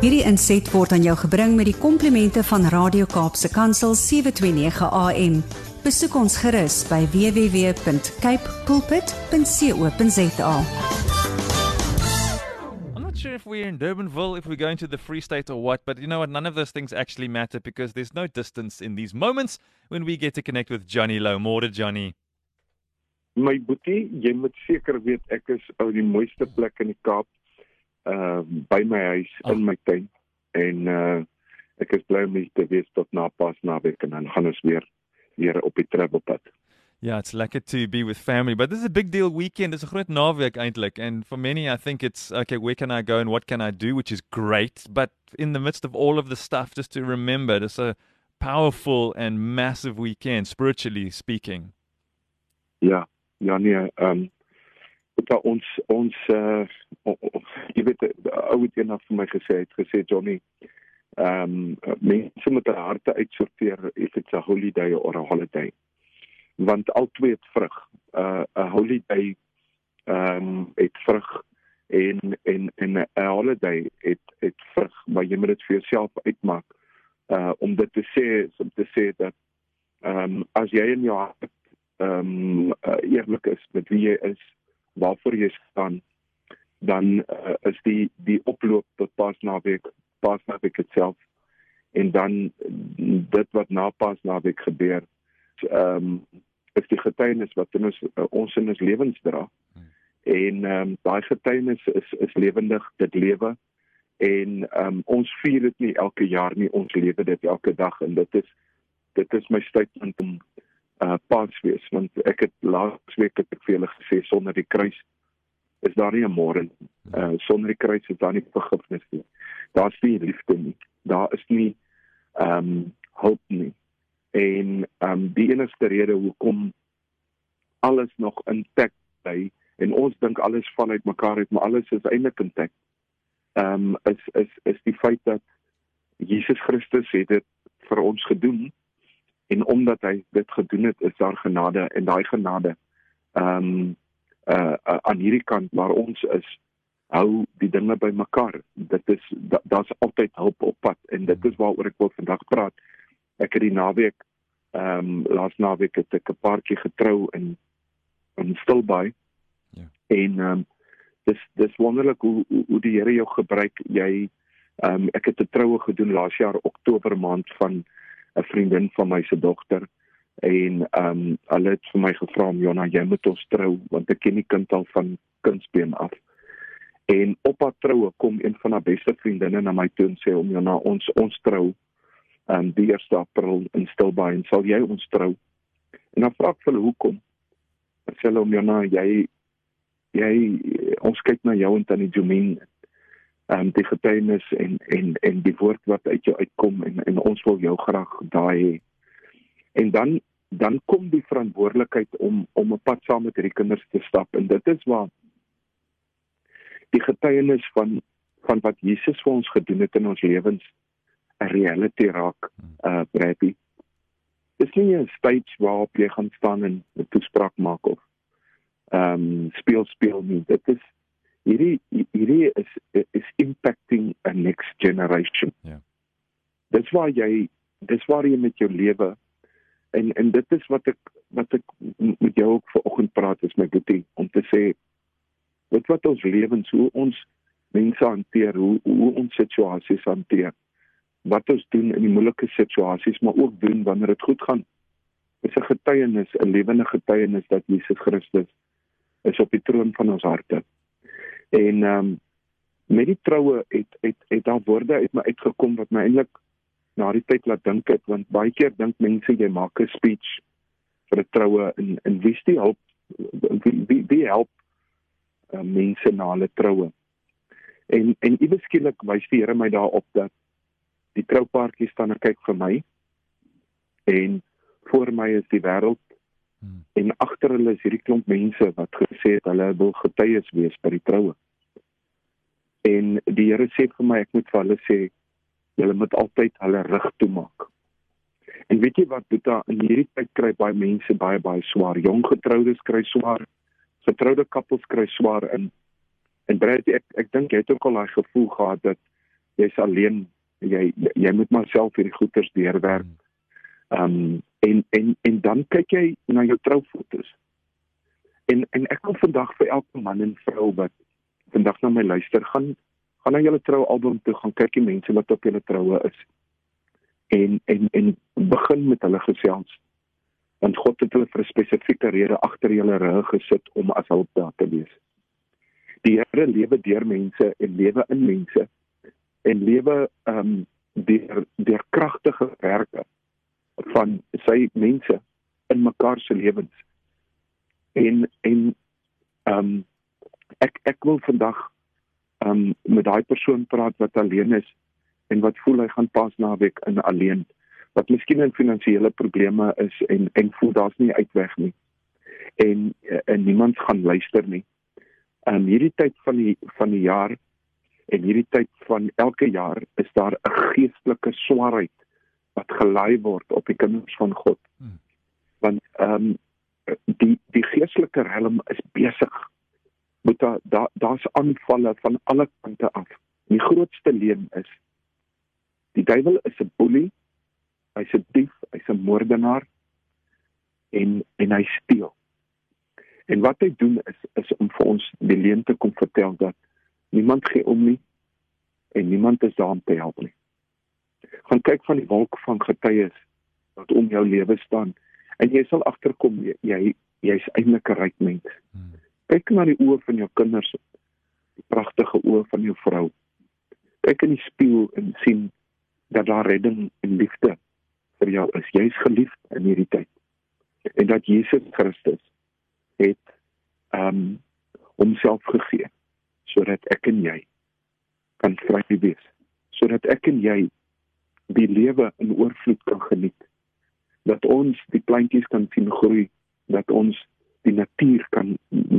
Hierdie inset word aan jou gebring met die komplimente van Radio Kaapse Kansel 729 AM. Besoek ons gerus by www.cape pulpit.co.za. I'm not sure if we're in Durbanville, if we're going to the Free State or what, but you know what? None of those things actually matter because there's no distance in these moments when we get to connect with Johnny Low. More to Johnny. My boetie, jy moet seker weet ek is ou die mooiste plek in die Kaap. Uh by my huis Oh. in my tuin en uh ek is bly om hier te wees tot na pas naweek en dan gaan ons weer weer op die travelpad. Yeah, it's lekker to be with family, but this is a big deal weekend. It's a groot naweek eintlik and for many I think it's okay, where can I go and what can I do, which is great, but in the midst of all of the stuff just to remember it's a powerful and massive weekend spiritually speaking. Ja, ja nee, ehm um, dat ons ons uh o- o- jy weet 'n ou het eendag vir my gesê het gesê Johnny ehm um, mense met hulle harte uitsorteer if it's a holiday or a holiday. Want al twee het vrug. Uh 'n holiday ehm um, het vrug en en en 'n holiday het het vrug, maar jy moet dit vir jouself uitmaak. Uh om dit te sê om te sê dat ehm um, as jy in jou hart ehm um, uh, eerlik is met wie jy is, waarvoor jy staan, dan uh, is die die oploop tot Paasnaweek, Paasnaweek self en dan dit wat na Paasnaweek gebeur, ehm um, is die getuienis wat in ons uh, ons in ons lewens dra. En ehm um, daai getuienis is is lewendig, dit lewe en ehm um, ons vier dit nie elke jaar nie, ons lewe dit elke dag en dit is dit is my statement om uh Paasfees want ek het laasweek het ek vir julle gesê sonder die kruis is daar nie 'n môre nie. Uh sonder die kruis is daar nie vergifnis nie. Daar's nie liefde nie. Daar is nie ehm um, hoop nie. En ehm um, die enigste rede hoekom alles nog intact bly en ons dink alles val uit mekaar uit, maar alles is eintlik intact. Ehm um, is is is die feit dat Jesus Christus het dit vir ons gedoen en omdat hy dit gedoen het is daar genade en daai genade ehm um, uh, uh aan hierdie kant waar ons is hou die dinge bymekaar dit is da- daar's altyd hulp op pad en dit is waaroor ek wil vandag praat. Ek het die naweek ehm um, laas naweek het ek 'n paartjie getrou in in Stilbaai. Ja. en ehm um, dis dis wonderlik hoe hoe, hoe die Here jou gebruik. Jy ehm um, ek het 'n troue gedoen laas jaar Oktober maand van 'n vriendin van my se dogter en ehm um, hulle het vir my gevra om Jonna jy moet ons trou want ek ken die kind al van kindsbeen af. En op haar troue kom een van haar beste vriendinne na my toe en sê om Jonna ons ons trou ehm um, die 1 April in Stilbaai en sal jy ons trou? En dan vra ek vir hulle hoekom? Dan sê hulle om Jonna jy jy ons kyk na jou en tannie Jomien ehm um, die getuienis en en en die woord wat uit jou uitkom en en ons wil jou graag daai hê. En dan dan kom die verantwoordelikheid om om 'n pad saam met hierdie kinders te stap en dit is waar die getuienis van van wat Jesus vir ons gedoen het in ons lewens 'n reality raak uh Bradley. Dis nie 'n stage waarop jy gaan staan en 'n toespraak maak of ehm um, speel speel nie. Dit is hierdie hierdie is is impacting a next generation. Ja. Dis waar jy dis waar jy met jou lewe en en dit is wat ek wat ek met jou ook vanoggend praat is my boetie om te sê weet wat ons lewens hoe ons mense hanteer hoe hoe ons situasies hanteer wat ons doen in die moeilike situasies maar ook doen wanneer dit goed gaan. Is 'n getuienis 'n lewende getuienis dat Jesus Christus is op die troon van ons harte. En ehm um, met die troue het het het daar woorde uit my uitgekom wat my eintlik na die tyd laat dink het want baie keer dink mense jy maak 'n speech vir 'n troue en en wie is die hulp wie wie, wie help uh, mense na hulle troue en en iewes skielik wys die Here my daarop dat die troupaartjie staan en kyk vir my en voor my is die wêreld Hmm. en agter hulle is hierdie klomp mense wat gesê het hulle wil getuies wees by die troue en die Here sê vir my ek moet vir hulle sê julle moet altyd hulle rug toemaak. En weet jy wat Boeta in hierdie tyd kry baie mense baie baie swaar. Jong getroudes kry swaar. Getroude koppels kry swaar in en Brad ek ek dink jy het ook al daai gevoel gehad dat jy's alleen. Jy jy moet maar self hierdie goeters deurwerk. Ehm um, en en en dan kyk jy na jou troufoto's. En en ek wil vandag vir elke man en vrou wat vandag na my luister gaan gaan na julle troualbum toe gaan kyk die mense wat op julle troue is. En en en begin met hulle gesels. Want God het hulle vir 'n spesifieke rede agter julle rug gesit om as hulp daar te wees. Die Here lewe deur mense en lewe in mense en lewe ehm um, deur deur kragtige werke van sy mense in mekaar se lewens. En en ehm um, ek ek wil vandag um, met daai persoon praat wat alleen is en wat voel hy gaan pas naweek in alleen wat miskien in finansiële probleme is en en voel daar's nie uitweg nie. En en niemand gaan luister nie. Ehm um, hierdie tyd van die van die jaar en hierdie tyd van elke jaar is daar 'n geestelike swaarheid wat gelei word op die kinders van God. Hmm. Want ehm um, die die geestelike riem is besig. Moet daar daar daar's aanvalle van alle kante af. Die grootste leuen is die duiwel is 'n boelie. Hy's 'n dief, hy's 'n moordenaar en en hy steel. En wat hy doen is is om vir ons die leuen te kom vertel dat niemand gee om nie en niemand is daar om te help nie gaan kyk van die wolk van getuies wat om jou lewe staan en jy sal agterkom jy jy's eintlik 'n ryk mens. Hmm. Kyk na die oë van jou kinders, die pragtige oë van jou vrou. Kyk in die spieël en sien dat daar redding en liefde vir jou is. Jy's geliefd in hierdie tyd. En dat Jesus Christus het ehm um, homself gegee sodat ek en jy kan vry wees. Sodat ek en jy die lewe in oorvloed kan geniet. Dat ons die plantjies kan sien groei, dat ons die natuur kan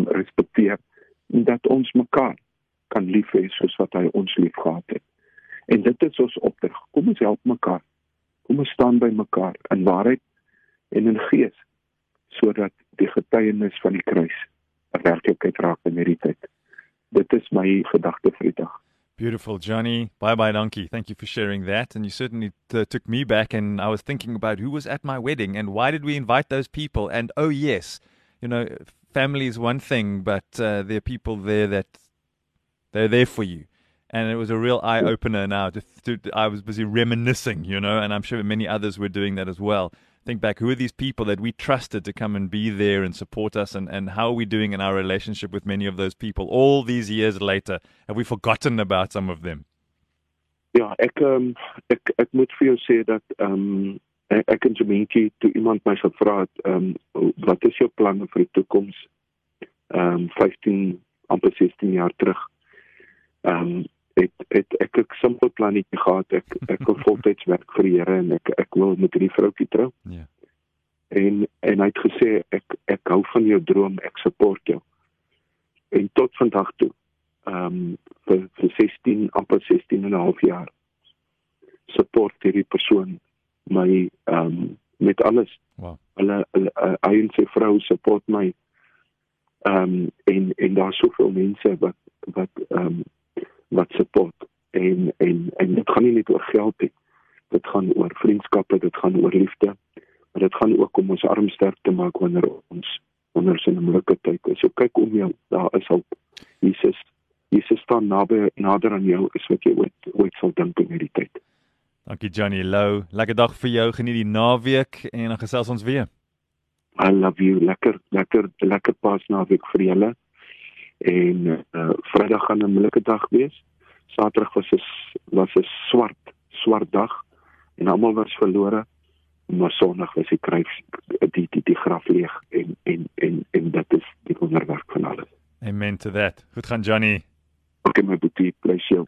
respekteer en dat ons mekaar kan lief hê soos wat hy ons liefgehad het. En dit is ons opdrag. Kom ons help mekaar. Kom ons staan by mekaar in waarheid en in gees sodat die getuienis van die kruis 'n werklikheid raak in hierdie tyd. Dit is my gedagte vir die dag. Beautiful, Johnny. Bye bye, donkey. Thank you for sharing that. And you certainly t- took me back. And I was thinking about who was at my wedding and why did we invite those people. And oh, yes, you know, family is one thing, but uh, there are people there that they're there for you. And it was a real eye opener now. To, to, I was busy reminiscing, you know, and I'm sure many others were doing that as well think back who are these people that we trusted to come and be there and support us and, and how are we doing in our relationship with many of those people all these years later have we forgotten about some of them ja ek um, ek ek moet sê dat um, ek en Jementjie toe iemand my gevra het um, wat is jou planne vir die toekoms um 15 amper 16 jaar terug um het het ek 'n simpel plannetjie gehad. Ek ek wil voltyds werk vir die Here en ek ek wil met hierdie vroutjie trou. Ja. En en hy het gesê ek ek hou van jou droom, ek support jou. En tot vandag toe. Ehm um, vir vir 16 amper 16 en 'n half jaar support hierdie persoon my ehm um, met alles. Wow. Hulle hy en sy vrou support my. Ehm um, en en daar's soveel mense wat wat ehm um, wat support en en en dit gaan nie net oor geld nie. Dit gaan oor vriendskappe, dit gaan oor liefde. Maar dit gaan ook om ons arm sterk te maak wanneer ons wanneer ons in 'n moeilike tyd is. So kyk om jou, daar is hulp. Jesus Jesus staan naby nader aan jou is wat jy ooit ooit sal dink in hierdie tyd. Dankie Johnny Lou. Lekker dag vir jou. Geniet die naweek en dan gesels ons weer. I love you. Lekker lekker lekker pas naweek vir julle en uh, Vrydag gaan 'n moeilike dag wees. Saterdag was 'n was 'n swart swart dag en almal was verlore. Maar Sondag was die kruis die die die graf leeg en en en en dit is die wonderwerk van alles. Amen to that. Goed gaan Johnny. Okay my boetie, bless you.